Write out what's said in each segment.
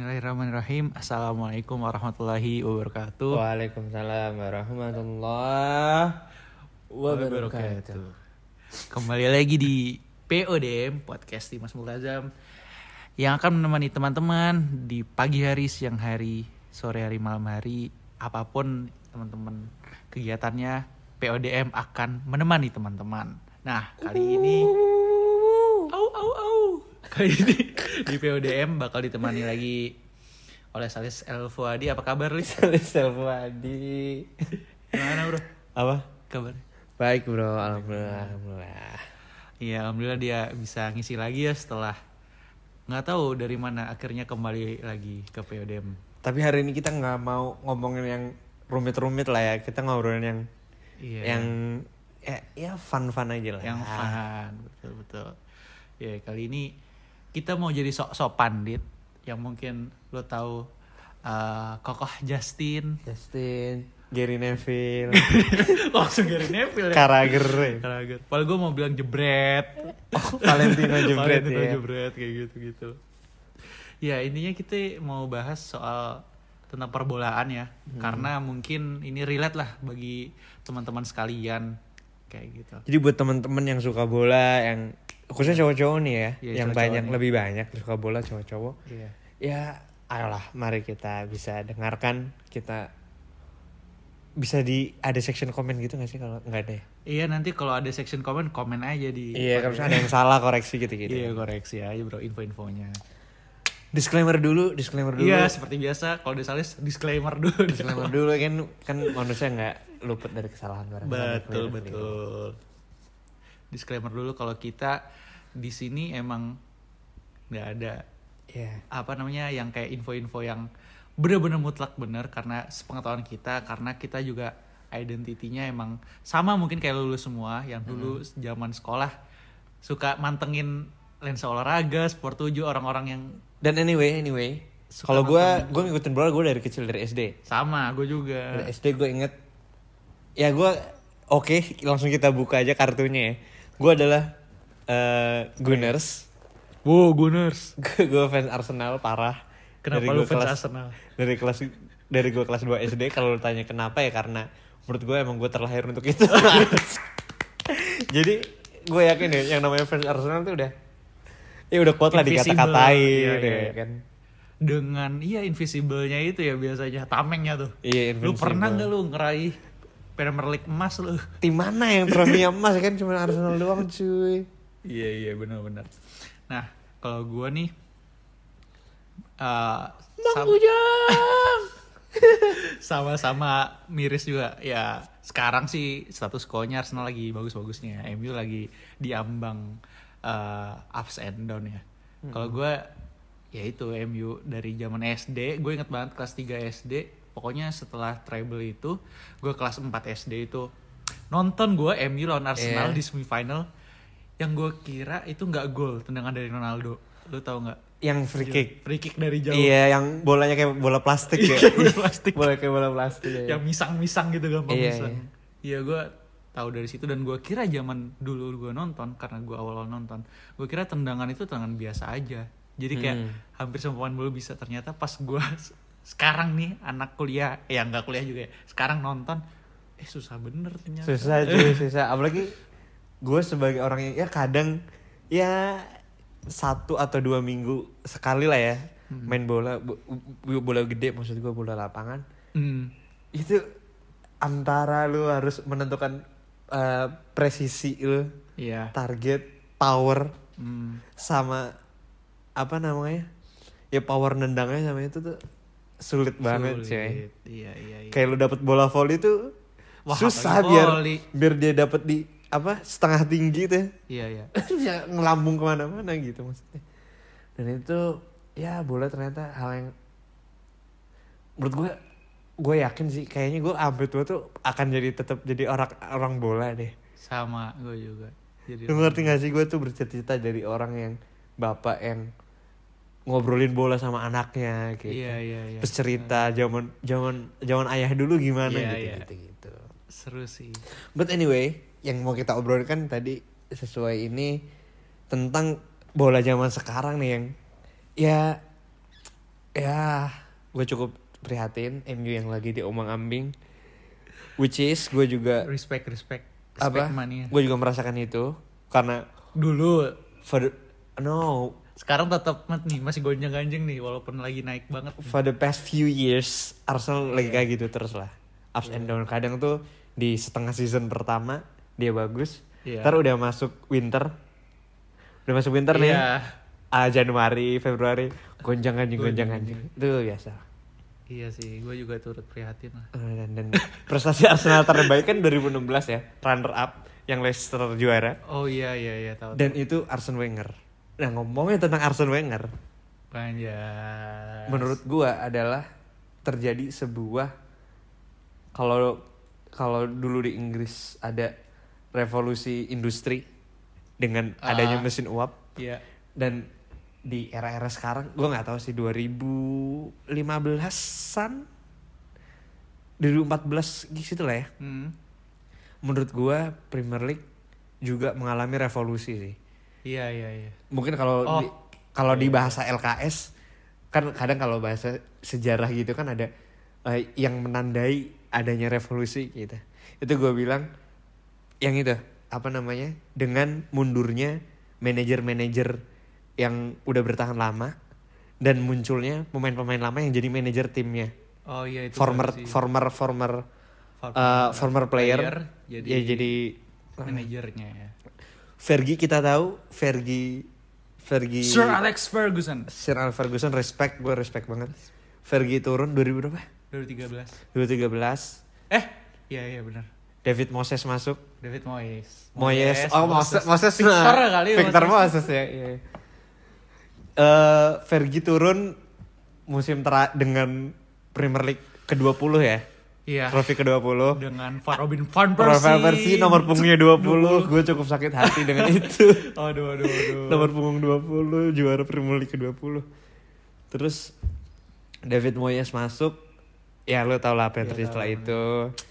Bismillahirrahmanirrahim. Assalamualaikum warahmatullahi wabarakatuh. Waalaikumsalam warahmatullahi wabarakatuh. Kembali lagi di PODM Podcast Dimas Multazam yang akan menemani teman-teman di pagi hari, siang hari, sore hari, malam hari, apa pun teman-teman kegiatannya, PODM akan menemani teman-teman. Nah, kali ini. Kali ini di PODM bakal ditemani lagi oleh Salis El Fuadi. Apa kabar, Lis? Selfadi. Gimana, Bro? Apa? Kabar? Baik bro, alhamdulillah, alhamdulillah. Iya, alhamdulillah dia bisa ngisi lagi ya setelah nggak tahu dari mana akhirnya kembali lagi ke PODM. Tapi hari ini kita nggak mau ngomongin yang rumit-rumit lah ya. Kita ngobrolin yang Iya. yang ya, ya fun-fun aja lah. yang fun, betul betul. Ya kali ini kita mau jadi sok-sok pandit yang mungkin lo tahu eh, Kokoh Justin, Justin, Gary Neville, langsung Gary Neville ya. Karager. Karager. Padahal gue mau bilang jebret. Oh, Valentino Jebret Valentino ya. jebret kayak gitu gitu. Ya intinya kita mau bahas soal tentang perbolaan ya, Hmm. karena mungkin ini relate lah bagi teman-teman sekalian kayak gitu. Jadi buat temen-temen yang suka bola, yang khususnya cowok-cowok nih ya, Iya, yang cowok-cowok banyak nih. lebih banyak suka bola cowok-cowok. Iya. Ya, ayolah, mari kita bisa dengarkan kita bisa di ada section komen gitu gak sih kalau nggak ada? ya? Iya nanti kalau ada section komen komen aja di. Iya, kalau ada yang salah koreksi gitu-gitu. Iya koreksi aja bro info-infonya. Disclaimer dulu, disclaimer dulu. Iya seperti biasa kalau disalis disclaimer dulu. disclaimer dulu kan kan manusia nggak luput dari kesalahan barang. betul betul. Disclaimer dulu kalau kita di sini emang nggak ada Iya. apa namanya yang kayak info-info yang bener-bener mutlak bener karena sepengetahuan kita karena kita juga identitinya emang sama mungkin kayak lulus semua yang dulu zaman sekolah suka mantengin lensa olahraga sport 7 orang-orang yang Dan anyway, anyway, kalau gue gue ngikutin bola gue dari kecil dari SD. sama gue juga Dari SD gue inget ya gue oke langsung kita buka aja kartunya ya gue adalah eh Gunners. Wow Gunners. Gue fans Arsenal parah. Kenapa Dari lu fans kelas- Arsenal? Dari kelas dari gue kelas 2 SD kalau lu tanya kenapa ya karena menurut gue emang gue terlahir untuk itu. Jadi gue yakin deh yang namanya fans Arsenal tuh udah ya udah kuat lah Invisible. dikata-katain Iya, deh, iya. kan. Dengan iya invisible-nya itu ya biasanya tamengnya tuh. Iya, lu invincible. pernah nggak lu ngeraih Premier League emas lu tim mana yang trofi emas kan cuma Arsenal doang cuy Iya iya benar-benar. Nah kalau gua nih, uh, sam- sama-sama miris juga. Ya sekarang sih status quo-nya Arsenal lagi bagus-bagusnya. MU lagi diambang uh, ups and down ya. Kalau gua ya itu MU dari zaman SD, gue inget banget kelas 3 SD. Pokoknya setelah treble itu, gue kelas 4 SD itu nonton gue MU lawan Arsenal Iya. di semifinal. Yang gue kira itu nggak gol tendangan dari Ronaldo. Lu tahu nggak? Yang free kick. Free kick dari jauh. Iya, yang bolanya kayak bola plastik ya. Iya, bola plastik. bola kayak bola plastik ya. yang misang-misang gitu gampang Iya, misang. iya. Gue tahu dari situ. Dan gue kira zaman dulu gue nonton karena gue awal-awal nonton gue kira tendangan itu tendangan biasa aja. Jadi kayak Hmm. hampir semua pemain bola bisa. Ternyata pas gue sekarang nih anak kuliah ya nggak kuliah juga ya sekarang nonton eh susah bener ternyata Susah cuy, susah. Apalagi gue sebagai orang yang ya kadang ya satu atau dua minggu sekali lah ya Hmm. main bola bo- bo- bola gede maksud gue bola lapangan Hmm. itu antara lu harus menentukan eh, presisi lu iya target power Hmm. sama apa namanya ya power nendangnya sama itu tuh sulit banget Sulit. cuy iya iya iya. Kayak lu dapet bola volley tuh Wah, susah biar volley. biar dia dapet di apa setengah tinggi tuh iya iya. Bisa ngelambung ke mana-mana gitu maksudnya. Dan itu ya bola ternyata hal yang menurut gue gue yakin sih kayaknya gue sampai tua tuh akan jadi tetap jadi orang orang bola deh. Sama gue juga. Jadi lu ngerti gak sih gue tuh bercita-cita jadi orang yang bapak yang ngobrolin bola sama anaknya gitu iya iya iya terus cerita zaman zaman zaman ayah dulu gimana Iya, gitu, iya. gitu gitu seru sih but anyway yang mau kita obrolin kan tadi sesuai ini tentang bola zaman sekarang nih yang ya ya gue cukup prihatin MU yang lagi diomong ambing which is gue juga Respect, respect. Respect apa mania. gue juga merasakan itu karena Dulu. for the, no Sekarang tetap nih masih gonjang-ganjing nih walaupun lagi naik banget. for the past few years Arsenal lagi kayak gitu terus lah. Ups and down kadang tuh di setengah season pertama dia bagus. Iya. ntar udah masuk winter. Udah masuk winter nih. Iya. ah Januari Februari. Gonjang ganjing gonjang ganjing itu biasa. Iya sih, gue juga turut prihatin lah. Eh, dan, dan prestasi Arsenal terbaik kan 2016 ya runner up yang Leicester juara. Oh iya iya iya tahu. dan itu Arsene Wenger nah ngomongnya tentang Arsene Wenger Panjang. menurut gua adalah terjadi sebuah kalau kalau dulu di Inggris ada revolusi industri dengan adanya Ah. mesin uap Iya. dan di era-era sekarang gua nggak tahu sih 2015-an 2014 gitu lah ya Hmm. menurut gua Premier League juga mengalami revolusi sih Iya iya iya. mungkin kalau Oh. di- kalau di bahasa LKS kan kadang kalau bahasa sejarah gitu kan ada eh, yang menandai adanya revolusi gitu itu gue bilang yang itu apa namanya dengan mundurnya manajer-manajer yang udah bertahan lama dan munculnya pemain-pemain lama yang jadi manajer timnya Oh iya itu former sih. former former Former eh, former player, jadi, ya jadi manajernya ya. Fergie kita tahu Fergie Fergie Sir Alex Ferguson. Sir Alex Ferguson respect gue respect banget. Fergie turun 2000 berapa? 2013. 2013 Eh, iya iya benar. David Moses masuk. David Moyes. Moyes. Oh Moses Moses Victor nah, kali Victor Moses, ya iya. Eh, Fergie turun musim tera dengan Premier League ke-20 ya Iya. trofi ke-20 Dengan Robin Van Robin Persie. Van Persie nomor punggungnya 20, gue cukup sakit hati dengan itu Aduh aduh aduh. nomor punggung 20 juara Premier League ke-20 terus David Moyes masuk ya lo tau lah apa yang Ya, terjadi setelah itu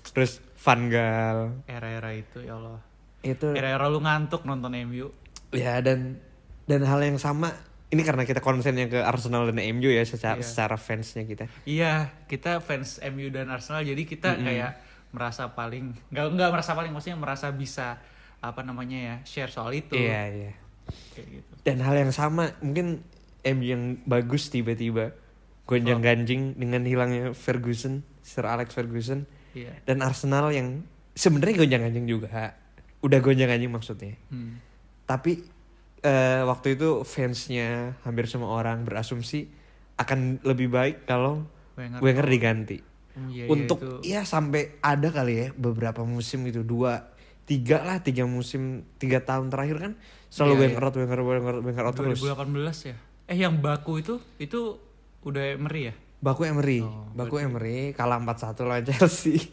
terus Van Gaal Era-era itu ya Allah. itu Era-era lu ngantuk nonton MU. ya dan dan hal yang sama ini karena kita konsennya ke Arsenal dan MU ya secara Iya. secara fansnya kita Iya, kita fans MU dan Arsenal jadi kita kayak merasa paling nggak nggak merasa paling maksudnya merasa bisa apa namanya ya share soal itu. iya iya Kayak gitu. dan hal yang sama mungkin MU yang bagus tiba-tiba gonjang ganjing dengan hilangnya Ferguson Sir Alex Ferguson Iya. dan Arsenal yang sebenarnya gonjang ganjing juga udah gonjang ganjing maksudnya Hmm. tapi eh, waktu itu fansnya hampir semua orang berasumsi akan lebih baik kalau Wenger. Wenger diganti Hmm, iya, iya, untuk itu. ya sampai ada kali ya beberapa musim gitu dua tiga lah tiga musim tiga tahun terakhir kan selalu Iya, Wenger out Wenger Wenger Wenger out terus 2018 ya. Eh yang Baku itu itu udah Emery ya? Baku Emery Oh, Baku Emery kalah 4-1 lawan Chelsea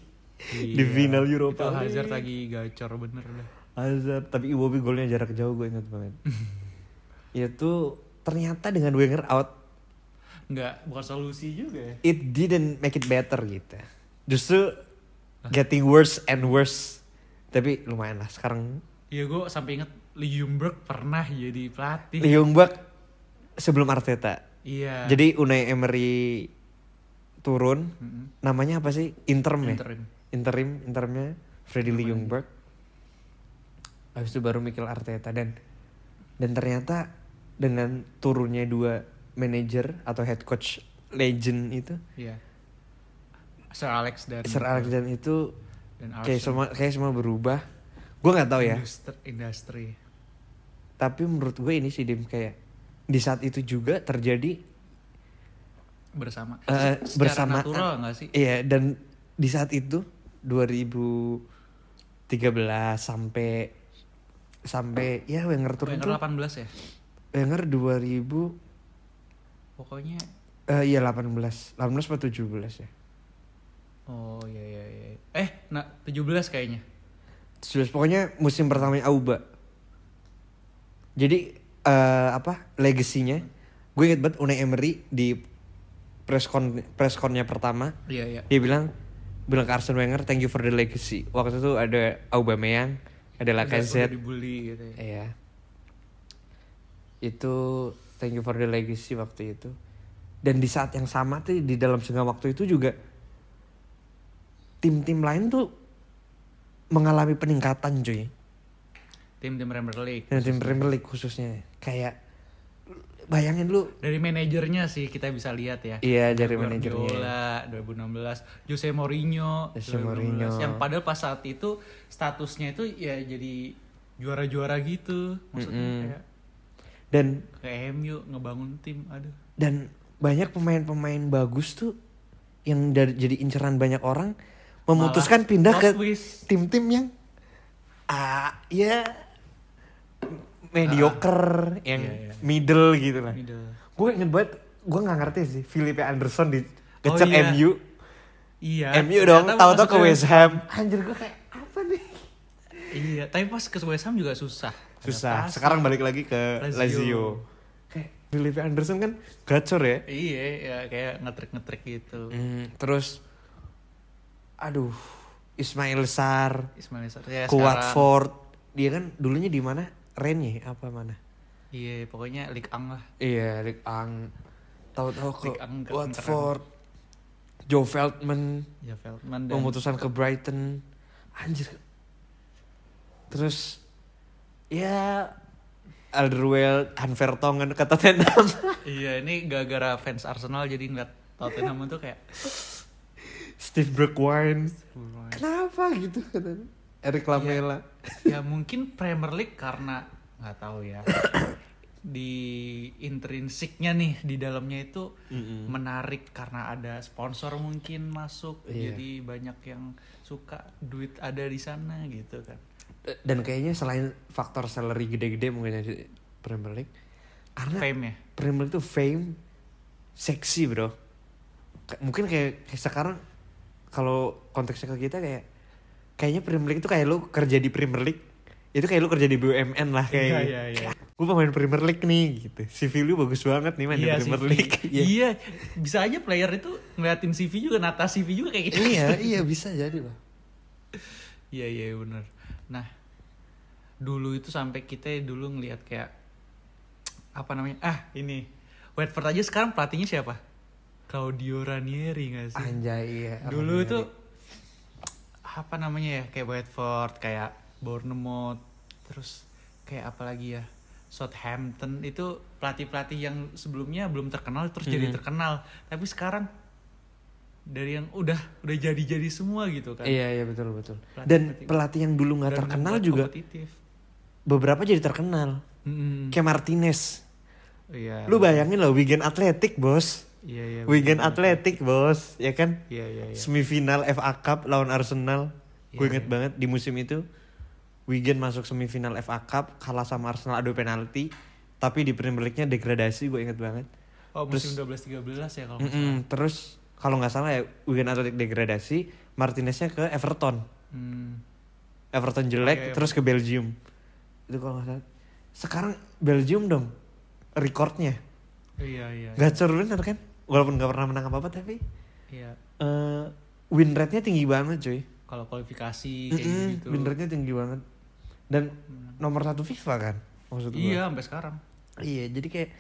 di Iya. final Itu Europa Hazard League. lagi gacor bener udah. Hazard tapi Iwobi golnya jarak jauh gue ingat banget itu ternyata dengan Wenger out Nggak bukan solusi juga ya. it didn't make it better gitu justru getting worse and worse tapi lumayan lah sekarang Iya gue sampai inget Lee Jungberg pernah jadi pelatih. Lee Jong-bak sebelum Arteta Iya. jadi Unai Emery turun Mm-mm. namanya apa sih interim ya interim. interim interimnya Freddy Lee Jungberg habis itu baru Mikel Arteta dan dan ternyata dengan turunnya dua manajer atau head coach legend itu Iya. Sir Alex dan Sir Alex dan itu dan kayak semua kayak semua berubah gue nggak tahu ya Industri, industri. tapi menurut gue ini sih Dim kayak di saat itu juga terjadi bersama Eh, Secara bersamaan. natural nggak sih iya dan di saat itu 2013 sampai sampai ya Wenger turun Wenger tuh. 18 ya? Wenger 2000 pokoknya eh iya 18 18 atau 17 ya? Oh iya iya iya. Eh nah 17 kayaknya. 17 pokoknya musim pertamanya Auba. Jadi eh apa legasinya gue inget banget Unai Emery di press con press connya pertama iya iya. dia bilang bilang ke Arsene Wenger thank you for the legacy. Waktu itu ada Aubameyang ada Udah- Lacazette udah dibully gitu ya Iya. Itu thank you for the legacy waktu itu. Dan di saat yang sama tuh di dalam setengah waktu itu juga tim-tim lain tuh mengalami peningkatan cuy. Tim-tim Premier League. Dan tim Premier League khususnya kayak bayangin lu Dari manajernya sih kita bisa lihat ya. iya dari Guardiola manajernya 2016, Jose Mourinho, Jose 2016. Mourinho. yang padahal pas saat itu statusnya itu ya jadi juara-juara gitu, maksudnya Mm-mm. kayak dan kayak MU ngebangun tim, aduh. dan banyak pemain-pemain bagus tuh yang dari jadi inceran banyak orang memutuskan Malah pindah ke tim-tim yang ah ya mediocre yang Iya, iya. middle gitu lah. Middle. Gue inget banget, gue nggak ngerti sih Felipe Anderson di Oh, kecep iya. MU, Iya. MU dong, tahu-tahu ke West Ham. Anjir gue kayak apa nih? Iya, tapi pas ke West Ham juga susah. Susah. Sekarang balik lagi ke Lazio. Lazio. Kayak Felipe Anderson kan gacor ya. Iya, ya kayak ngetrik-ngetrik gitu. Hmm, terus, aduh, Ismail Sar, Ismail Sarr ya ke sekarang- Watford. Dia kan dulunya di mana? Rennes ya? apa mana? Iya, pokoknya Ligue 1 lah. Iya, Ligue 1. Tahu-tahu ke Ligue 1 ke- Watford. Joe Feldman Ya Feldman dan memutuskan ke Brighton. Anjir. Terus ya Alderweireld, Han Vertonghen ke Tottenham. Iya, ini gara-gara fans Arsenal jadi ngeliat Tottenham tuh kayak Steve Bergwijn. Kenapa gitu katanya? Eric Lamela. ya mungkin Premier League karena nggak tahu ya. di intrinsiknya nih di dalamnya itu Mm-mm. menarik karena ada sponsor mungkin masuk Iya. jadi banyak yang suka duit ada di sana gitu kan Dan kayaknya selain faktor salary gede-gede mungkin ya di Premier League. Karena fame ya Premier League tuh fame seksi bro mungkin kayak, kayak sekarang kalau konteksnya ke kita kayak kayaknya Premier League itu kayak lu kerja di Premier League itu kayak lu kerja di BUMN lah kayak Iya, iya, iya. gue pemain Premier League nih gitu CV lu bagus banget nih main iya di Premier CV. League Iya. iya bisa aja player itu ngeliatin CV juga nata CV juga kayak gitu iya iya bisa jadi loh Iya iya bener. Nah dulu itu sampai kita dulu ngelihat kayak apa namanya ah ini Watford aja sekarang pelatihnya siapa? Claudio Ranieri gak sih? anjay iya dulu Ranieri. itu apa namanya ya kayak Watford kayak Bournemouth terus kayak apa lagi ya Southampton itu pelatih-pelatih yang sebelumnya belum terkenal terus jadi Mhm. terkenal tapi sekarang dari yang udah udah jadi-jadi semua gitu kan iya iya betul betul Pelatih- dan pelatih. pelatih yang dulu nggak terkenal juga kompetitif. beberapa jadi terkenal Mm-mm. kayak Martinez Iya. lu bayangin loh Wigan Athletic bos Iya iya. Wigan betul. Athletic bos, ya kan? Iya iya iya. Semifinal FA Cup lawan Arsenal. Gue Iya, inget iya. banget di musim itu. Wigan masuk semifinal FA Cup, kalah sama Arsenal adu penalti. Tapi di Premier League-nya degradasi, gue inget banget. Oh musim Terus- 12 13 ya kalau nggak Mm-mm, Terus kalau nggak salah ya Wigan Athletic degradasi, Martineznya ke Everton. Hmm. Everton jelek, Iya, iya. terus ke Belgium. Itu kalau nggak salah. Sekarang Belgium dong, recordnya. Iya iya. Gacor bener kan? Walaupun nggak pernah menang apa-apa tapi Iya. eh win rate-nya tinggi banget cuy. Kalau kualifikasi kayak Mm-mm, gitu. Win rate-nya tinggi banget. Dan Hmm. nomor satu FIFA kan maksud gua. Iya sampai sekarang. Iya, jadi kayak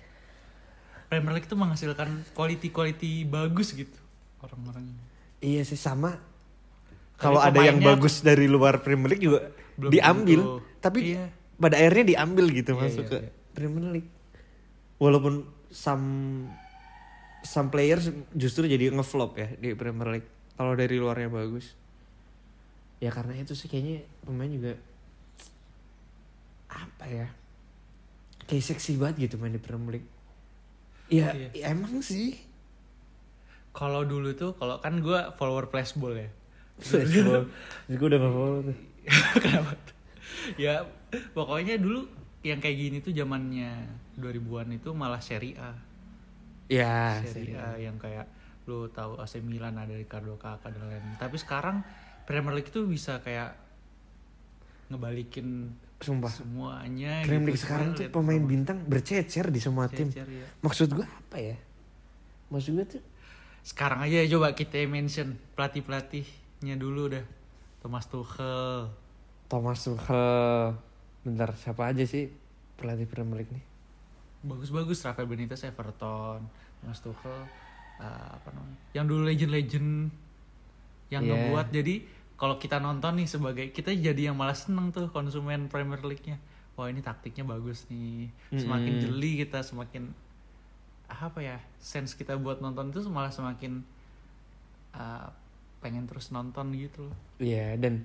Premier League itu menghasilkan quality-quality bagus gitu orang-orangnya. iya sih sama kalau ada yang bagus dari luar Premier League juga belum diambil, tentu. tapi Iya. pada akhirnya diambil gitu Iya, masuk iya, ke iya. Premier League. Walaupun some some players justru jadi ngeflop ya di Premier League. Kalau dari luarnya bagus. Ya karena itu sih kayaknya pemain juga apa ya? Kayak seksi banget gitu main di Premier League. Ya, Iya. ya emang sih. Kalau dulu tuh kalau kan gue follower flashball ya. Flashball. Gue udah gak follow tuh. Kenapa tuh? Ya pokoknya dulu yang kayak gini tuh zamannya 2000-an itu malah Serie A. Ya, Serie A yang kayak lu tahu AC Milan ada Ricardo Kakak dan lain. Tapi sekarang Premier League itu bisa kayak ngebalikin sumpah. semuanya. Premier gitu. League sekarang tuh pemain semua. bintang bercecer di semua tim. Cecer, ya. Maksud gue apa ya? Maksud gue tuh Sekarang aja coba kita mention pelatih-pelatihnya dulu dah. Thomas Tuchel. Thomas Tuchel. Bentar, siapa aja sih pelatih Premier League nih? Bagus-bagus Rafael Benitez Everton, Mas Tuchel uh, apa namanya? Yang dulu legend-legend yang Iya. ngebuat jadi kalau kita nonton nih sebagai kita jadi yang malah seneng tuh konsumen Premier League-nya. Wah, ini taktiknya bagus nih. Semakin Mm-mm. jeli kita semakin apa ya? Sense kita buat nonton itu malah semakin uh, pengen terus nonton gitu loh. Iya dan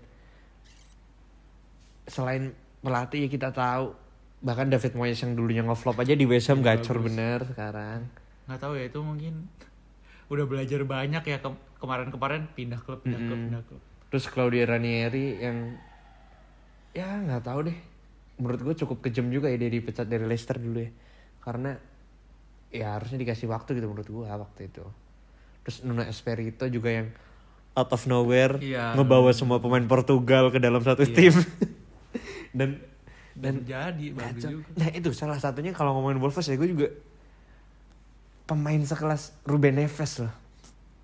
selain pelatih ya kita tahu bahkan David Moyes yang dulunya ngeflop aja di West Ham Iya, gacor bagus. bener sekarang. nggak tahu ya itu mungkin udah belajar banyak ya ke- kemarin-kemarin pindah klub pindah klub Mm-mm. pindah klub Terus Claudio Ranieri yang ya nggak tahu deh. Menurut gue cukup kejam juga ya dia dipecat dari Leicester dulu ya. Karena ya harusnya dikasih waktu gitu menurut gue waktu itu. Terus Nuno Espirito juga yang out of nowhere Iya. ngebawa semua pemain Portugal ke dalam satu Iya. tim. dan dan jadi bagus juga Nah itu salah satunya kalau ngomongin Wolves ya gue juga pemain sekelas Ruben Neves loh.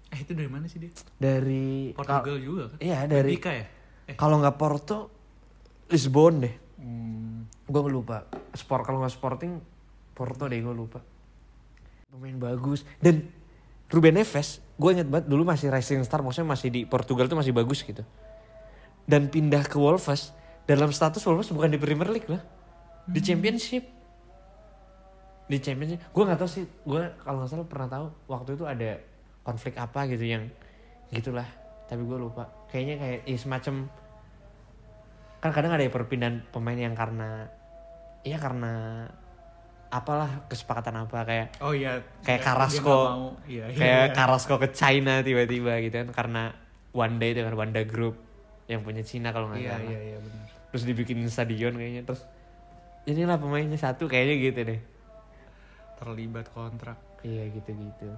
eh itu dari mana sih dia Dari Portugal juga kan Iya dari Benfica ya eh kalau nggak Porto Lisbon deh. hmm, Gue lupa. Sport kalau nggak Sporting Porto deh gue lupa. Pemain bagus dan Ruben Neves gue inget banget dulu masih rising star maksudnya masih di Portugal tuh masih bagus gitu. Dan pindah ke Wolves dalam status Wolves bukan di Premier League lah. Di Championship. Di Championship. Gue nggak tahu sih. Gue kalau nggak salah pernah tahu waktu itu ada konflik apa gitu yang gitulah. Tapi gue lupa. Kayaknya kayak ya semacam kan kadang ada ya perpindahan pemain yang karena ya karena apalah kesepakatan apa kayak oh iya Kayak mau. iya, iya, kayak iya. Carrasco ke China tiba-tiba gitu kan karena Wanda itu kan Wanda Group yang punya Cina kalau nggak iya salah iya iya benar terus dibikin stadion kayaknya terus inilah pemainnya satu kayaknya gitu deh terlibat kontrak iya gitu-gitu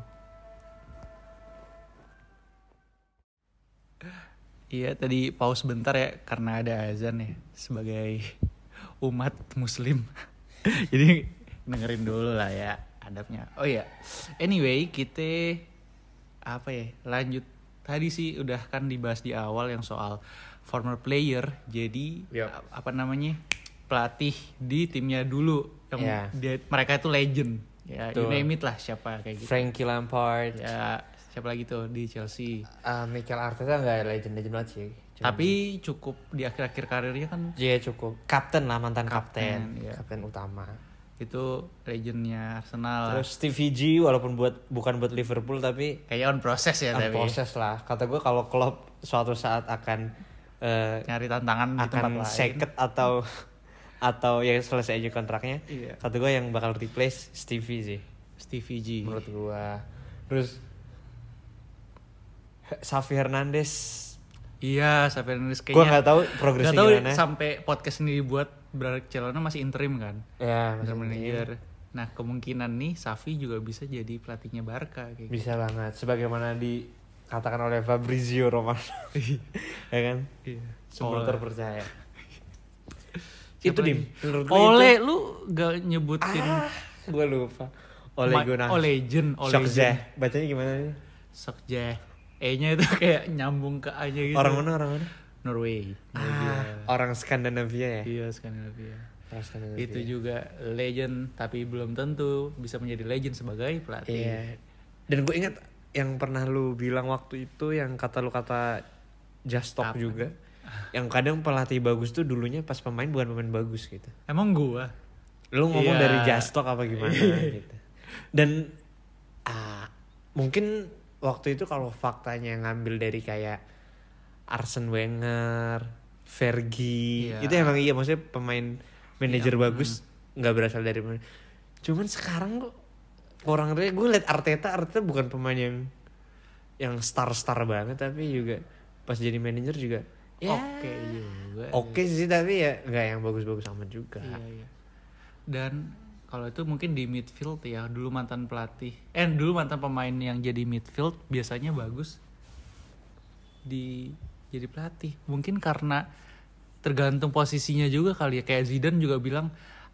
Iya tadi pause bentar ya karena ada azan ya sebagai umat muslim. Jadi dengerin dulu lah ya adabnya. Oh iya. Anyway, kita apa ya? Lanjut tadi sih udah kan dibahas di awal yang soal former player. Jadi Yup. a- apa namanya? pelatih di timnya dulu yang Ya. dia, mereka itu legend. Ya, you Betul. name it lah siapa kayak gitu. Frankie Lampard Ya, siapa lagi tuh di Chelsea. uh, Mikel Arteta nggak legend-legend banget sih Cuma- Tapi cukup di akhir-akhir karirnya kan Iya cukup kapten lah mantan Kapten, kapten iya. kapten utama itu legendnya Arsenal. terus Stevie G walaupun buat bukan buat Liverpool tapi kayaknya on proses ya ah, tapi proses lah kata gue kalau Klopp suatu saat akan eh, nyari tantangan di tempat akan lain. second atau atau ya selesai aja kontraknya Iya. kata gue yang bakal replace Stevie sih Stevie G. menurut gue terus Xavi Hernandez Iya, Xavi Hernandez gue kayaknya. nggak tahu progresnya tahu gimana sampai podcast ini dibuat Barcelona masih interim kan. ya Interim maksudnya manager. Nah, kemungkinan nih Xavi juga bisa jadi pelatihnya Barca kayak gitu. bisa banget sebagaimana dikatakan oleh Fabrizio Romano ya kan Iya. semua Oleh. terpercaya Siapa itu dim menurut Oleh lu gak nyebutin ah gue lupa oleh Gunnar legend, oh legend. Solskjaer. bacanya gimana nih Sokje. E-nya itu kayak nyambung ke A-nya gitu. orang mana orang mana Norway. ah, orang Skandinavia ya Iya, Skandinavia Itu juga legend tapi belum tentu bisa menjadi legend sebagai pelatih. Iya. Dan gue ingat yang pernah lu bilang waktu itu yang kata lu kata just stop Apa? juga. Yang kadang pelatih bagus tuh dulunya pas pemain bukan pemain bagus gitu. Emang gua Lu ngomong Iya. dari just talk apa gimana gitu. Dan ah, mungkin waktu itu kalau faktanya ngambil dari kayak Arsene Wenger, Fergie, Iya. itu emang iya maksudnya pemain manajer Iya, bagus nggak berasal dari pemain. Cuman sekarang kok kurang dari gue liat Arteta, Arteta bukan pemain yang yang star-star banget tapi juga pas jadi manajer juga ya oke juga. oke sih tapi ya nggak yang bagus-bagus amat juga. Iya, iya. Dan kalau itu mungkin di midfield ya, dulu mantan pelatih. Eh, dulu mantan pemain yang jadi midfield biasanya bagus di jadi pelatih. Mungkin karena tergantung posisinya juga kali ya. Kayak Zidane juga bilang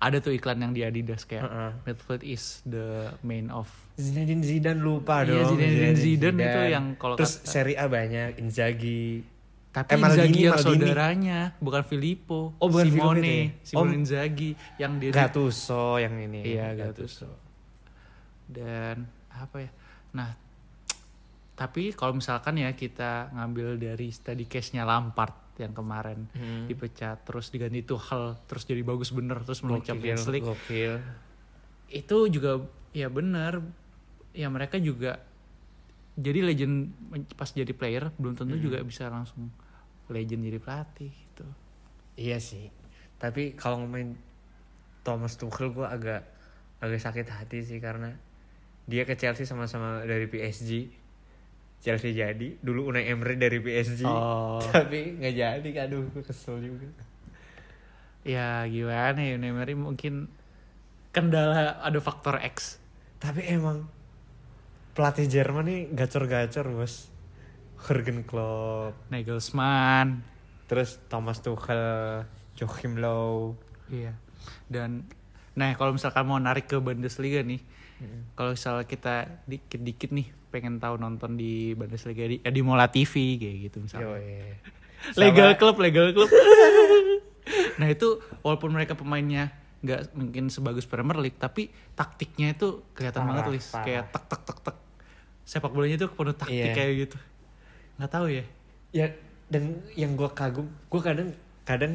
ada tuh iklan yang di Adidas kayak Heeh. midfield is the main of Zinedine Zidane lupa Iya, dong. Zinedine Zidane itu yang kalau terus kata- Serie A banyak Inzaghi, Tapi Eh, Maldini, Inzaghi yang Maldini. saudaranya, bukan Filippo. Oh, bukan Simone, ya? Simone Oh. Inzaghi yang dia Gattuso yang ini. Iya, Gattuso. dan apa ya? Nah, tapi kalau misalkan ya kita ngambil dari study case-nya Lampard yang kemarin Hmm. dipecat terus diganti Tuchel terus jadi bagus bener terus menang Champions League Gokil. itu juga ya benar ya mereka juga jadi legend pas jadi player belum tentu juga bisa langsung legend jadi pelatih gitu Iya sih. Tapi kalau ngomongin Thomas Tuchel gue agak agak sakit hati sih karena dia ke Chelsea sama-sama dari PSG. Chelsea jadi, dulu Unai Emery dari PSG. Oh. Tapi nggak jadi, aduh gue kesel juga. ya gimana ya Unai Emery mungkin kendala ada faktor X Tapi emang pelatih Jerman nih gacor-gacor bos. Jurgen Klopp, Nagelsmann terus Thomas Tuchel, Joachim Low. iya dan nah kalau misalkan mau narik ke Bundesliga nih kalau misalnya kita dikit-dikit nih pengen tahu nonton di Bundesliga di, ya di Mola TV kayak gitu misalnya. Yoi. legal Sama- club legal club. Nah itu walaupun mereka pemainnya nggak mungkin sebagus Premier League tapi taktiknya itu kelihatan Parah, banget Lis parah. kayak tek tek tek tek. Sepak bolanya tuh penuh taktik Iya. kayak gitu. Nggak tahu ya. Ya dan yang gue kagum gue kadang kadang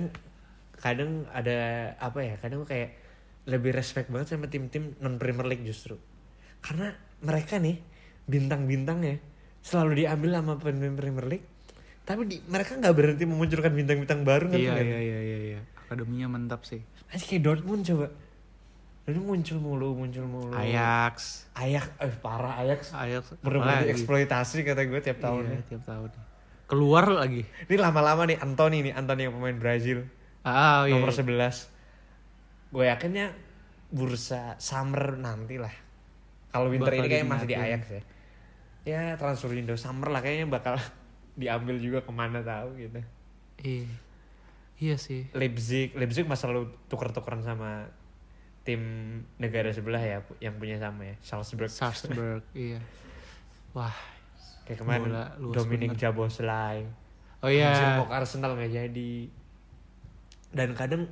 kadang ada apa ya kadang gua kayak lebih respect banget sama tim-tim non Premier League justru. Karena mereka nih bintang-bintangnya selalu diambil sama pemain Premier League. Tapi di, mereka nggak berhenti memunculkan bintang-bintang baru iya nggak? iya iya iya iya. Akademinya mantap sih. Aja kayak Dortmund coba. Dortmund muncul mulu muncul mulu. Ajax. Ajax eh parah Ajax. Ajax. Apalagi? eksploitasi kata gue tiap iya, tahunnya tiap tahun keluar lagi. Ini lama-lama nih Anthony nih Anthony yang pemain Brazil. Ah iya, nomor iya. 11 gue yakinnya bursa summer nanti lah. Kalau winter Bakal ini kayak masih di. Ajax ya ya transfer window summer lah kayaknya bakal diambil juga ke mana tahu gitu. Iya. Iya sih. Leipzig Leipzig masa lalu tuker-tukeran sama tim negara sebelah ya yang punya sama ya Salzburg. Salzburg iya. Wah kayak kemarin Bola Dominic bener. Jaboslai oh iya. Mau ke Arsenal nggak jadi. Dan kadang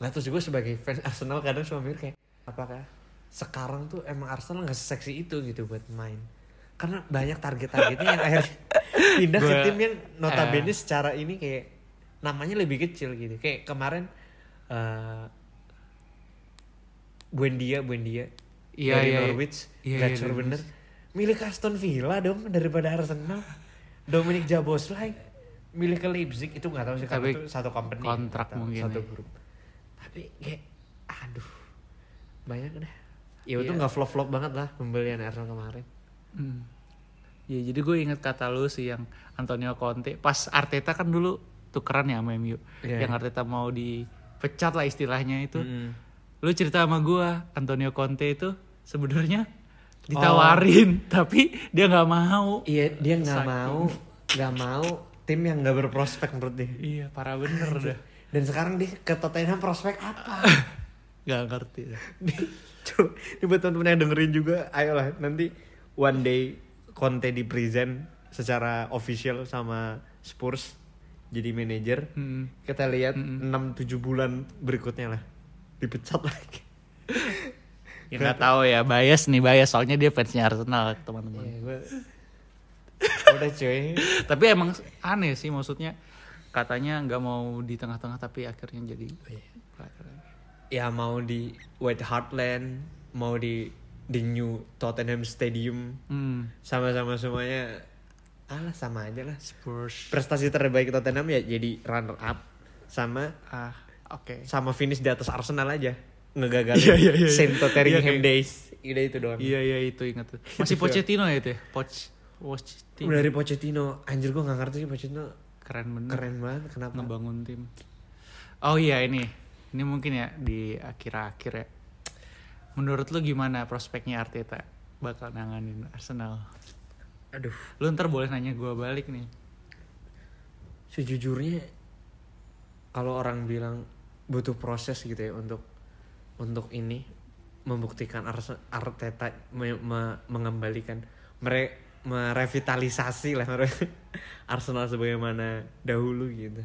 nggak tahu gue sebagai fans Arsenal kadang suka mikir kayak apakah sekarang tuh emang Arsenal nggak seseksi itu gitu buat main karena banyak target-targetnya yang akhirnya pindah ke tim yang notabene eh. secara ini kayak namanya lebih kecil gitu kayak kemarin eh Buendia Buendia Iya, dari iya, iya. Norwich Iya, iya, dari bener milik Aston Villa dong daripada Arsenal Dominic Jaboslai milik ke Leipzig itu nggak tahu sih Tapi itu satu company kontrak tahu, mungkin satu ya. grup tapi kayak aduh banyak deh ya itu Iya. nggak flop flop banget lah pembelian Arsenal kemarin Hmm. Ya jadi gue inget kata lu sih yang Antonio Conte pas Arteta kan dulu tukeran ya sama MU. Iya. Yang Arteta mau dipecat lah istilahnya itu. Mm-mm. Lu cerita sama gue Antonio Conte itu sebenarnya ditawarin tapi dia nggak mau. iya dia nggak mau nggak mau tim yang nggak berprospek menurut dia Iya parah bener dah. dan sekarang dia ke Tottenham prospek apa Gak ngerti dah. Coba, ini buat teman-teman yang dengerin juga, ayolah nanti one day Conte di present secara official sama Spurs jadi manajer. Hmm. Kita lihat Mm-mm. 6-7 bulan berikutnya lah dipecat lagi. Ya nggak tahu ya bias nih bias soalnya dia fansnya Arsenal teman-teman. Ya, gua... Udah cuy. Tapi emang aneh sih maksudnya katanya nggak mau di tengah-tengah tapi akhirnya jadi pelatih lagi. Ya mau di White Hart Lane, mau di the new Tottenham Stadium, Hmm. sama-sama semuanya alah sama aja lah. Spurs. Prestasi terbaik Tottenham ya jadi runner up sama Ah, oke. sama finish di atas Arsenal aja ngegagalin Iya, iya, iya, iya. Saint Tottenham Iya, kayak- Days udah itu doang Iya iya itu ingat tuh. Masih Pochettino ya itu ya? Poch Pochettino. dari Pochettino anjir gua nggak ngerti sih Pochettino Keren bener. keren banget kenapa Ngebangun tim. Oh iya ini. Ini mungkin ya di akhir-akhir ya. Menurut lu gimana prospeknya Arteta bakal nanganin Arsenal? aduh Lu ntar boleh nanya gua balik nih. sejujurnya kalau orang bilang butuh proses gitu ya untuk untuk ini membuktikan Arteta me- me- mengembalikan mereka merevitalisasi lah Arsenal sebagaimana dahulu gitu.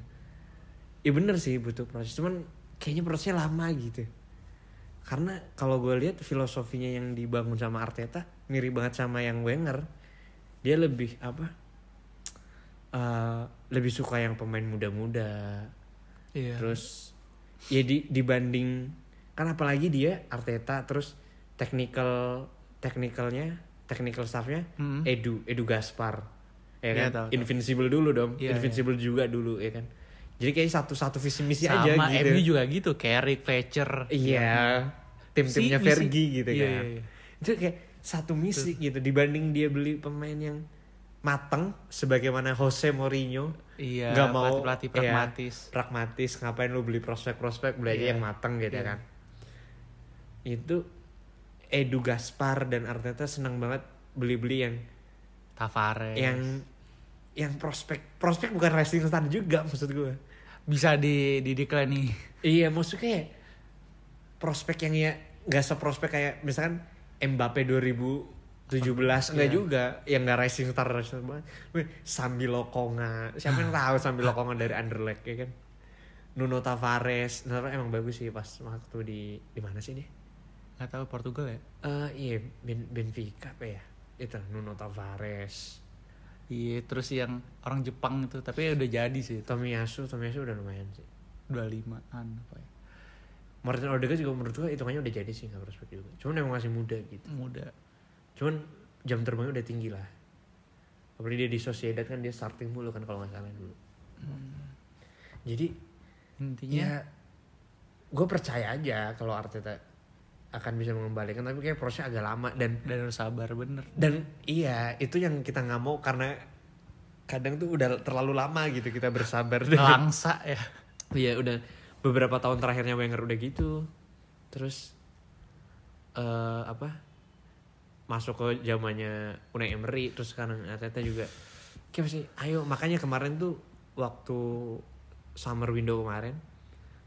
Iya bener sih butuh proses, cuman kayaknya prosesnya lama gitu. Karena kalau gue lihat filosofinya yang dibangun sama Arteta mirip banget sama yang Wenger. Dia lebih apa? eh, lebih suka yang pemain muda-muda. Iya. Terus ya di, dibanding kan apalagi dia Arteta terus technical technicalnya technical staffnya Mm. Edu Edu Gaspar ya Iya, kan tahu, tahu. Invincible dulu dong Iya, Invincible juga dulu ya kan jadi kayak satu satu visi misi Sama aja gitu MU juga gitu, Carrick, Fletcher. iya tim-timnya Si- Fergie gitu Iya, kan iya, iya. itu kayak satu misi gitu dibanding dia beli pemain yang mateng sebagaimana Jose Mourinho Iya, nggak mau pelatih-pelatih iya, pragmatis. pragmatis ngapain lu beli prospek-prospek beli aja Iya. yang mateng gitu Iya. kan itu Edu Gaspar dan Arteta senang banget beli-beli yang Tavares. yang yang prospek prospek bukan rising star juga maksud gue bisa di di decline nih. iya maksudnya kayak prospek yang ya nggak seprospek kayak misalkan Mbappe 2017 enggak Iya. juga yang nggak rising star rising star banget. Wih, Sambi Lokonga. Siapa yang tahu Sambi Lokonga dari Anderlecht ya kan? Nuno Tavares. Nuno emang bagus sih pas waktu di di mana sih dia? Gak tahu Portugal ya? Eh iya ben, Benfica apa ya? Itu Nuno Tavares Iya, terus yang orang Jepang itu, tapi udah jadi sih. Itu. Tomiyasu Tomiyasu udah lumayan sih. 25-an apa ya. Martin Odegaard juga menurut gua hitungannya udah jadi sih nggak prospek juga. Cuman emang masih muda gitu. Muda. cuman jam terbangnya udah tinggi lah. Apalagi dia di Sociedad kan dia starting mulu kan kalau nggak salah dulu. Jadi Intinya? ya gue percaya aja kalau Arteta akan bisa mengembalikan tapi kayak prosesnya agak lama dan dan harus sabar bener. dan iya itu yang kita nggak mau karena kadang tuh udah terlalu lama gitu kita bersabar dengan Langsa ya. Iya udah beberapa tahun terakhirnya Wenger udah gitu. Terus eh apa? Masuk ke zamannya Unai Emery terus sekarang Arteta juga. Kayak sih, ayo makanya kemarin tuh waktu summer window kemarin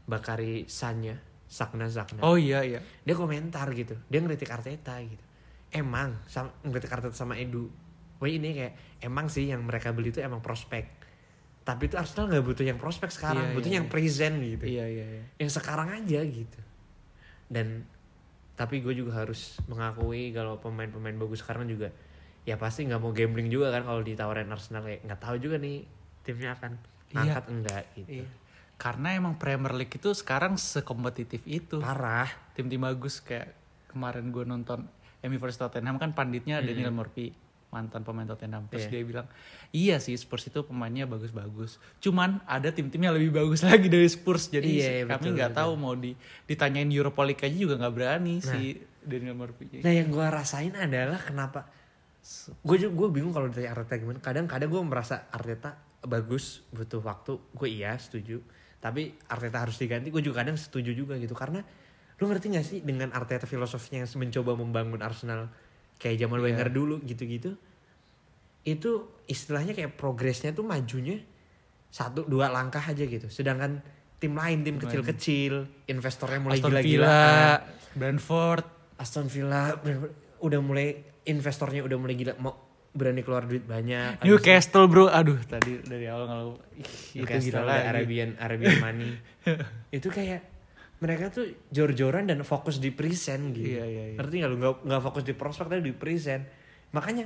Bakari Sanya, Sakna Sakna. Oh iya iya. Dia komentar gitu. Dia ngeritik Arteta gitu. Emang sama ngeritik Arteta sama Edu. Wah ini kayak emang sih yang mereka beli itu emang prospek. Tapi itu Arsenal nggak butuh yang prospek sekarang, Iya, butuh iya, yang iya. present gitu. Iya iya iya. Yang sekarang aja gitu. Dan tapi gue juga harus mengakui kalau pemain-pemain bagus sekarang juga ya pasti nggak mau gambling juga kan kalau ditawarin Arsenal kayak nggak tahu juga nih timnya akan Iya. ngangkat enggak gitu. Iya. Karena emang Premier League itu sekarang sekompetitif itu. Parah. Tim-tim bagus kayak kemarin gue nonton MU vs Tottenham kan panditnya Daniel Murphy mantan pemain Tottenham terus Iya. dia bilang iya sih Spurs itu pemainnya bagus-bagus cuman ada tim-tim yang lebih bagus lagi dari Spurs jadi Iya, iya, kami nggak tahu mau di ditanyain Europa League aja juga nggak berani si Daniel Murphy Nah yang gue rasain adalah kenapa gue juga gue bingung kalau ditanya Arteta gimana. Kadang-kadang gue merasa Arteta bagus butuh waktu. Gue iya setuju. Tapi Arteta harus diganti. Gue juga kadang setuju juga gitu karena lu ngerti gak sih dengan Arteta filosofinya yang mencoba membangun Arsenal kayak zaman Iya. Wenger dulu gitu-gitu. Itu istilahnya kayak progresnya tuh majunya satu dua langkah aja gitu. Sedangkan tim lain tim kecil-kecil investornya mulai gila-gilaan. Villa Brentford Aston Villa udah mulai investornya udah mulai gila mau berani keluar duit banyak. Newcastle bro aduh tadi dari awal kalau itu gila lagi Arabian Arabian money. itu kayak mereka tuh jor-joran dan fokus di present gitu. Iya, iya, iya. Ngerti gak lu? Nggak, nggak fokus di prospek tapi di present. Makanya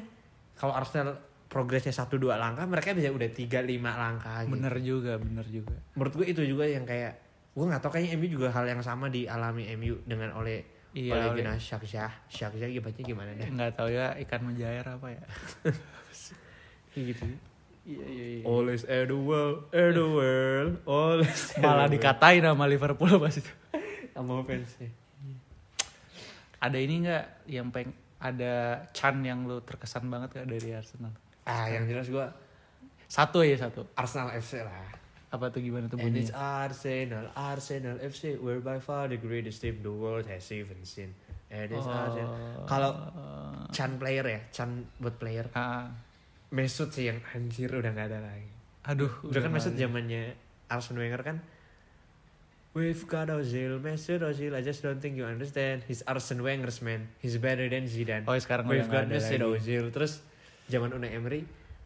kalau Arsenal progresnya satu dua langkah mereka bisa udah tiga lima langkah gitu. bener juga bener juga Menurut gue itu juga yang kayak gue nggak tahu kayaknya MU juga hal yang sama dialami MU dengan oleh Iya, oleh Gina Syaksyah. Syaksyah gimana gimana deh. nggak tahu ya ikan menjair apa ya gitu. iya iya iya Always air the world, air the world, always malah dikatain sama Liverpool pas itu sama fansnya. ada ini nggak yang peng ada Chan yang lu terkesan banget gak dari Arsenal Ah, yang jelas gua satu ya satu Arsenal FC lah. Apa tuh gimana tuh And it's bunyinya Arsenal, Arsenal FC, we're by far the greatest team the world has even seen. And it's Oh. Arsenal. Kalau Chan player ya, Chan buat player. Ah, Mesut sih yang anjir udah nggak ada lagi. aduh Udah kan Mesut zamannya Arsene Wenger kan. We've got Ozil, Mesut Ozil. I just don't think you understand. He's Arsene Wenger's man. He's better than Zidane. oh sekarang We've got Mesut. Ozil. Terus zaman Unai Emery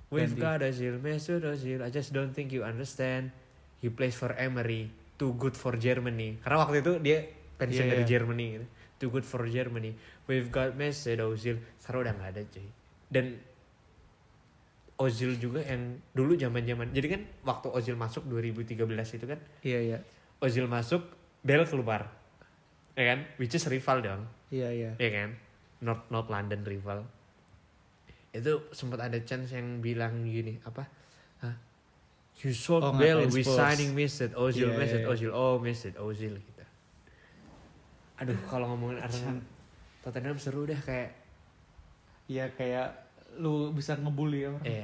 we've Ganti. got Ozil Mesut Ozil I just don't think you understand. He plays for Emery too good for Germany. Karena waktu itu dia pensiun Iya, dari iya. Germany gitu. Too good for Germany. We've got Mesut Ozil sekarang udah nggak ada cuy. Dan Ozil juga yang dulu zaman zaman jadi kan waktu Ozil masuk 2013 itu kan? Iya iya. Ozil masuk Bell keluar. Ya kan? Which is rival dong. Iya iya. ya kan? North North London rival itu sempat ada chance yang bilang gini apa? Hah? you sold Oh, ngatain we signing Mesut Ozil Iya, Mesut iya, iya. Ozil. Oh Mesut Ozil gitu. Aduh kalau ngomongin Arsenal Tottenham seru dah kayak Iya kayak lu bisa ngebully orang. eh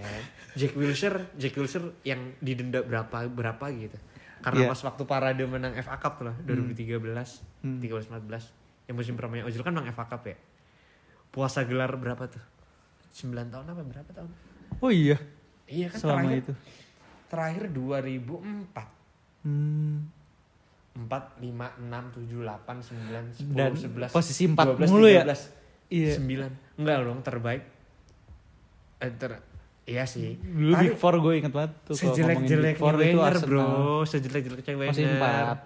Jack Wilshere Jack Wilshere yang didenda berapa berapa gitu. Karena Iya. pas waktu parade menang FA Cup tuh lah 2013 Hmm. 13 14 yang musim pertamanya Ozil kan menang FA Cup ya. Puasa gelar berapa tuh 9 tahun apa berapa tahun Oh iya. iya kan Selama terakhir itu. terakhir 2004 Hmm. 4 5 6 7 8 9 10 Dan 11 posisi empat 12, mulu ya? 13, Iya. 9 enggak dong terbaik eh, ter iya sih Dulu Big Four gue inget banget tuh. sejelek-jeleknya Wenger bro sejelek-jeleknya Wenger Posisi empat.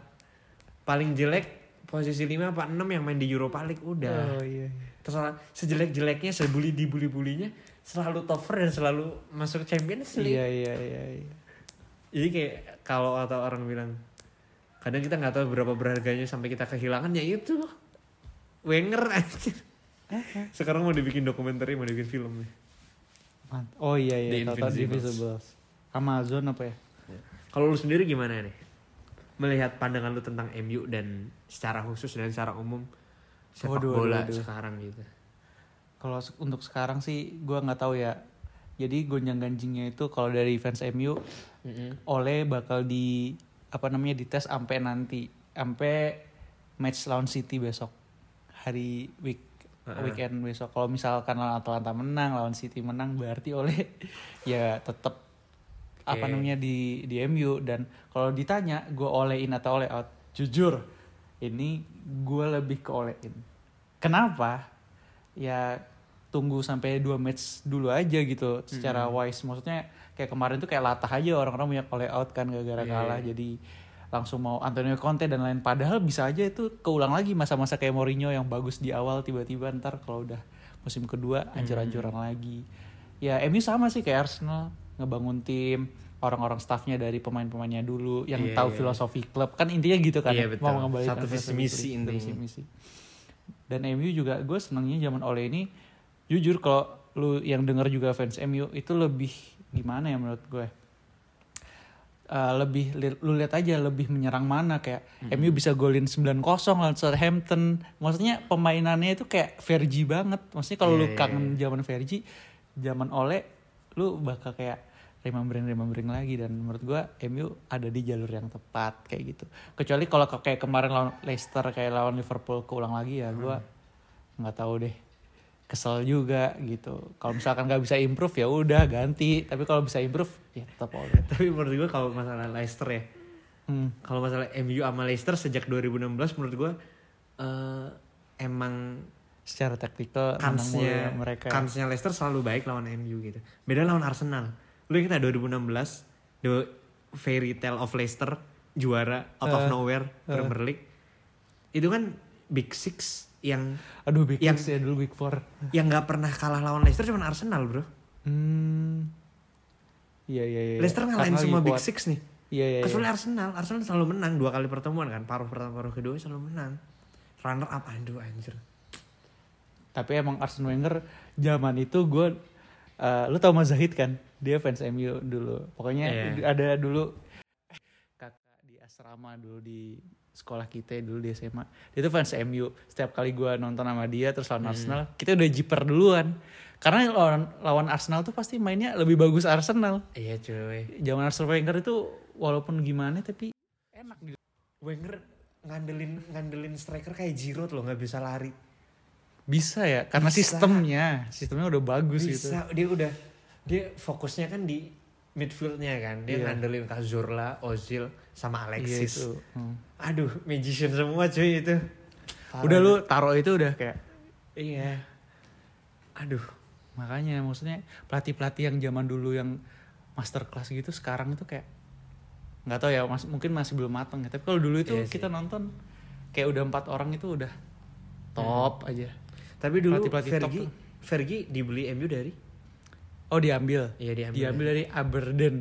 paling jelek posisi 5 apa 6 yang main di Europa League udah Oh iya. iya. terus sejelek-jeleknya sebuli dibully bulinya selalu top four dan selalu masuk Champions League Iya iya iya. iya. jadi kayak kalau atau orang bilang kadang kita nggak tahu berapa berharganya sampai kita kehilangan ya itu Wenger anjir sekarang mau dibikin dokumenter mau dibikin film nih Oh iya The iya. Invincibles. Divisibles. Amazon apa ya? kalau lu sendiri gimana nih melihat pandangan lu tentang MU dan secara khusus dan secara umum sepak Waduh, bola waduh, sekarang gitu. Kalau untuk sekarang sih gue nggak tahu ya. Jadi gonjang ganjingnya itu kalau dari fans MU oleh bakal di apa namanya dites sampai nanti sampai match lawan City besok. Hari week Heeh. weekend besok. Kalau misalkan lawan Atalanta menang lawan City menang berarti oleh ya tetap apa Oke. namanya di di MU dan kalau ditanya gue olehin atau oleh out jujur ini gue lebih ke olehin kenapa? Ya tunggu sampai dua match dulu aja gitu secara wise. Maksudnya kayak kemarin tuh kayak latah aja orang-orang banyak oleh out kan gara-gara Iya, kalah. iya. jadi langsung mau Antonio Conte dan lain padahal bisa aja itu keulang lagi masa-masa kayak Mourinho yang bagus di awal tiba-tiba ntar kalau udah musim kedua ancur-ancuran lagi. Ya MU sama sih kayak Arsenal ngebangun tim orang-orang staffnya dari pemain-pemainnya dulu yang Iya, tahu iya. filosofi klub kan intinya gitu kan Iya, ya, betul. mau mengembalikan Satu visi misi intinya. visi misi. dan MU juga gue senangnya zaman Ole ini jujur kalau lu yang denger juga fans MU itu lebih gimana ya menurut gue Eh, lebih li- lu lihat aja lebih menyerang mana kayak MU bisa golin 9-0 lawan Southampton. Maksudnya pemainannya itu kayak Fergie banget. Maksudnya kalau lu Iya, iya, kangen zaman Fergie, zaman Ole lu bakal kayak remembering remembering lagi dan menurut gua MU ada di jalur yang tepat kayak gitu. Kecuali kalau kayak kemarin lawan Leicester kayak lawan Liverpool keulang lagi ya gua nggak tahu deh kesel juga gitu. Kalau misalkan nggak bisa improve ya udah ganti. Tapi kalau bisa improve ya tetap Ole. tapi menurut gue kalau masalah Leicester ya Hmm. kalau masalah MU sama Leicester sejak 2016 menurut gue eh, emang secara taktikal kansnya ya mereka. kansnya Leicester selalu baik lawan MU gitu. Beda lawan Arsenal. Lu ingat gak 2016 the fairy tale of Leicester juara out of Eh, nowhere Premier League. Itu kan Big Six yang Aduh Big yang- Six ya dulu Big Four. yang nggak pernah kalah lawan Leicester cuma Arsenal, Bro. Hmm. Iya iya iya. Leicester ngalahin Karena semua Big kuat. Six nih. Iya iya. Kecuali iya. Arsenal, Arsenal selalu menang dua kali pertemuan kan. Paruh pertama, paruh kedua selalu menang. Runner up aduh anjir. Tapi emang Arsene Wenger zaman itu gue, eh, lu tau Mas Zahid kan? Dia fans MU dulu. Pokoknya Iya. ada dulu kakak di asrama dulu di sekolah kita dulu di SMA. Dia tuh fans MU. Setiap kali gue nonton sama dia terus Hmm. lawan Arsenal, kita udah jiper duluan. Karena lawan, lawan Arsenal tuh pasti mainnya lebih bagus Arsenal. Iya cuy. Zaman Arsene Wenger itu walaupun gimana tapi enak gitu. Wenger ngandelin ngandelin striker kayak Giroud loh nggak bisa lari. Bisa ya, karena Bisa. sistemnya, sistemnya udah bagus gitu. bisa dia udah dia fokusnya kan di midfieldnya kan dia Iya. ngandelin Cazorla, Ozil sama Alexis. Iya itu. Hmm. Aduh magician semua cuy itu. Udah lu taruh itu udah kayak Iya. Aduh makanya maksudnya pelatih pelatih yang zaman dulu yang master class gitu sekarang itu kayak nggak tahu ya mas, mungkin masih belum matang ya tapi kalau dulu itu Iya sih. kita nonton kayak udah empat orang itu udah top aja Tapi dulu top Fergie tuh. Fergie dibeli MU dari oh diambil Iya, diambil. diambil dari Aberdeen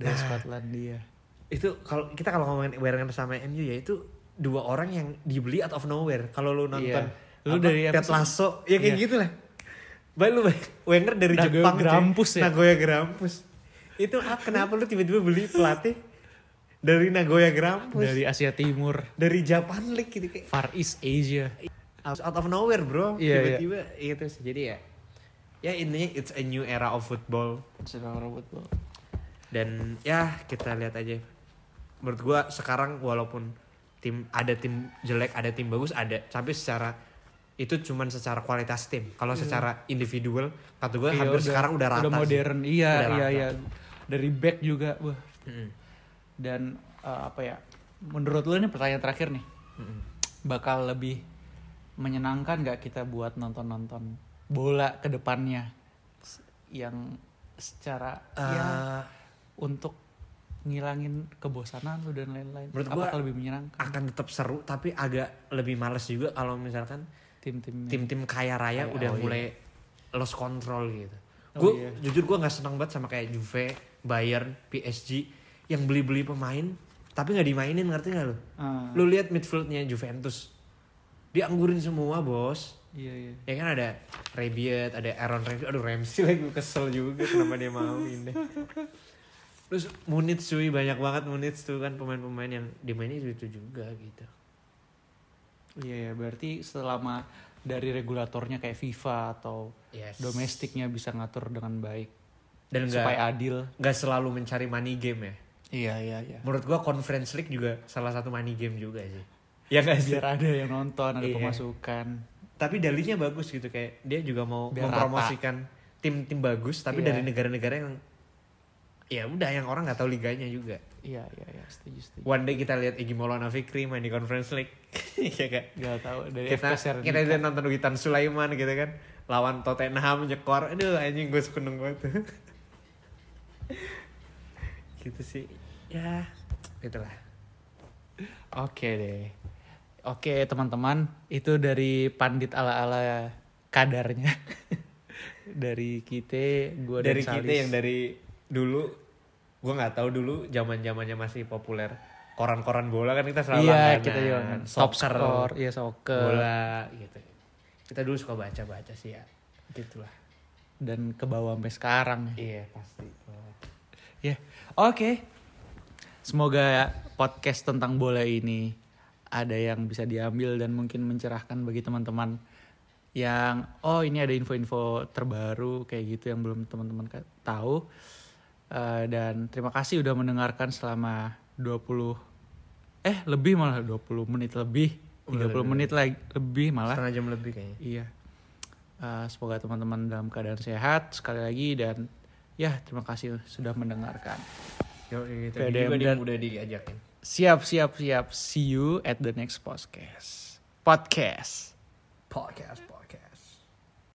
dari Skotlandia itu kalau kita kalau ngomongin barengan sama MU ya itu dua orang yang dibeli out of nowhere. Kalau lu nonton Iya. Lu apa, dari Ted? Lasso ya kayak Iya. gitu lah. Baik lu. Wenger dari Nagoya Jepang. Grampus ya? Nagoya Grampus. Itu ah, kenapa lu tiba-tiba beli pelatih dari Nagoya Grampus dari dari, Asia Timur Japan League gitu kayak Far East Asia out of nowhere bro. Iya, tiba-tiba itu sih. Jadi ya ya intinya it's a new era of football. sedang robot dan ya kita lihat aja menurut gua sekarang walaupun tim ada tim jelek ada tim bagus ada tapi secara itu cuman secara kualitas tim kalau secara individual kata gue Iya, hampir sekarang udah rata udah sih. modern iya Udah iya rata. iya dari back juga wah Mm-mm. dan eh, apa ya menurut lu ini pertanyaan terakhir nih Mm-mm. bakal lebih menyenangkan gak kita buat nonton-nonton bola ke depannya yang secara ya Eh, untuk ngilangin kebosanan lu dan lain-lain Menurut gua- lebih menyenangkan akan tetap seru tapi agak lebih males juga kalau misalkan tim-tim tim-tim kaya raya Kaya- udah oh iya. mulai lost control gitu. Oh gue iya. jujur gue nggak senang banget sama kayak Juve, Bayern, PSG yang beli-beli pemain tapi nggak dimainin ngerti nggak lu? Ah, Lu lihat midfieldnya Juventus, dianggurin semua bos. iya iya Ya kan ada Rabiot, ada Aaron Ramsey, aduh Ramsey lagi gue kesel juga kenapa dia mau ini. Terus Munich cuy banyak banget Munich tuh kan pemain-pemain yang dimainin itu, itu juga gitu. iya ya berarti selama dari regulatornya kayak FIFA atau Yes. domestiknya bisa ngatur dengan baik Dan supaya adil nggak selalu mencari money game ya. iya iya iya Menurut gua Conference League juga salah satu money game juga sih. Ya nggak sih? biar ada yang nonton ada Iya. pemasukan Tapi dalihnya bagus gitu kayak dia juga mau Biar mempromosikan tim-tim bagus tapi Iya. dari negara-negara yang ya udah yang orang nggak tahu liganya juga. iya iya iya setuju setuju One day kita lihat Igi Maulana Fikri main di Conference League. Iya kan? Gak tahu dari Kita FK Sernika. kita lihat nonton Witan Sulaiman gitu kan lawan Tottenham nyekor. Aduh anjing gue seneng banget gitu sih. Ya, itulah. Oke deh. Oke teman-teman, itu dari pandit ala-ala kadarnya. dari kita, gue dan dari kita Salis. yang dari dulu gue nggak tahu dulu zaman zamannya masih populer koran-koran bola kan kita selalu Iya, langganan. kita juga kan. Top Soccer, score, iya soccer. bola gitu kita dulu suka baca-baca sih ya gitulah Dan ke bawah sampai sekarang. iya pasti Ya, oke. Semoga podcast tentang bola ini ada yang bisa diambil dan mungkin mencerahkan bagi teman-teman yang oh ini ada info-info terbaru kayak gitu yang belum teman-teman tahu. Eh, dan terima kasih udah mendengarkan selama 20 eh lebih malah 20 menit lebih, 30 Udah lebih. menit lagi lebih malah. setengah jam lebih kayaknya Iya. Eh, semoga teman-teman dalam keadaan sehat sekali lagi dan ya terima kasih sudah mendengarkan. Yo. PDM juga udah diajakin Siap, siap, siap. See you at the next podcast. Podcast. podcast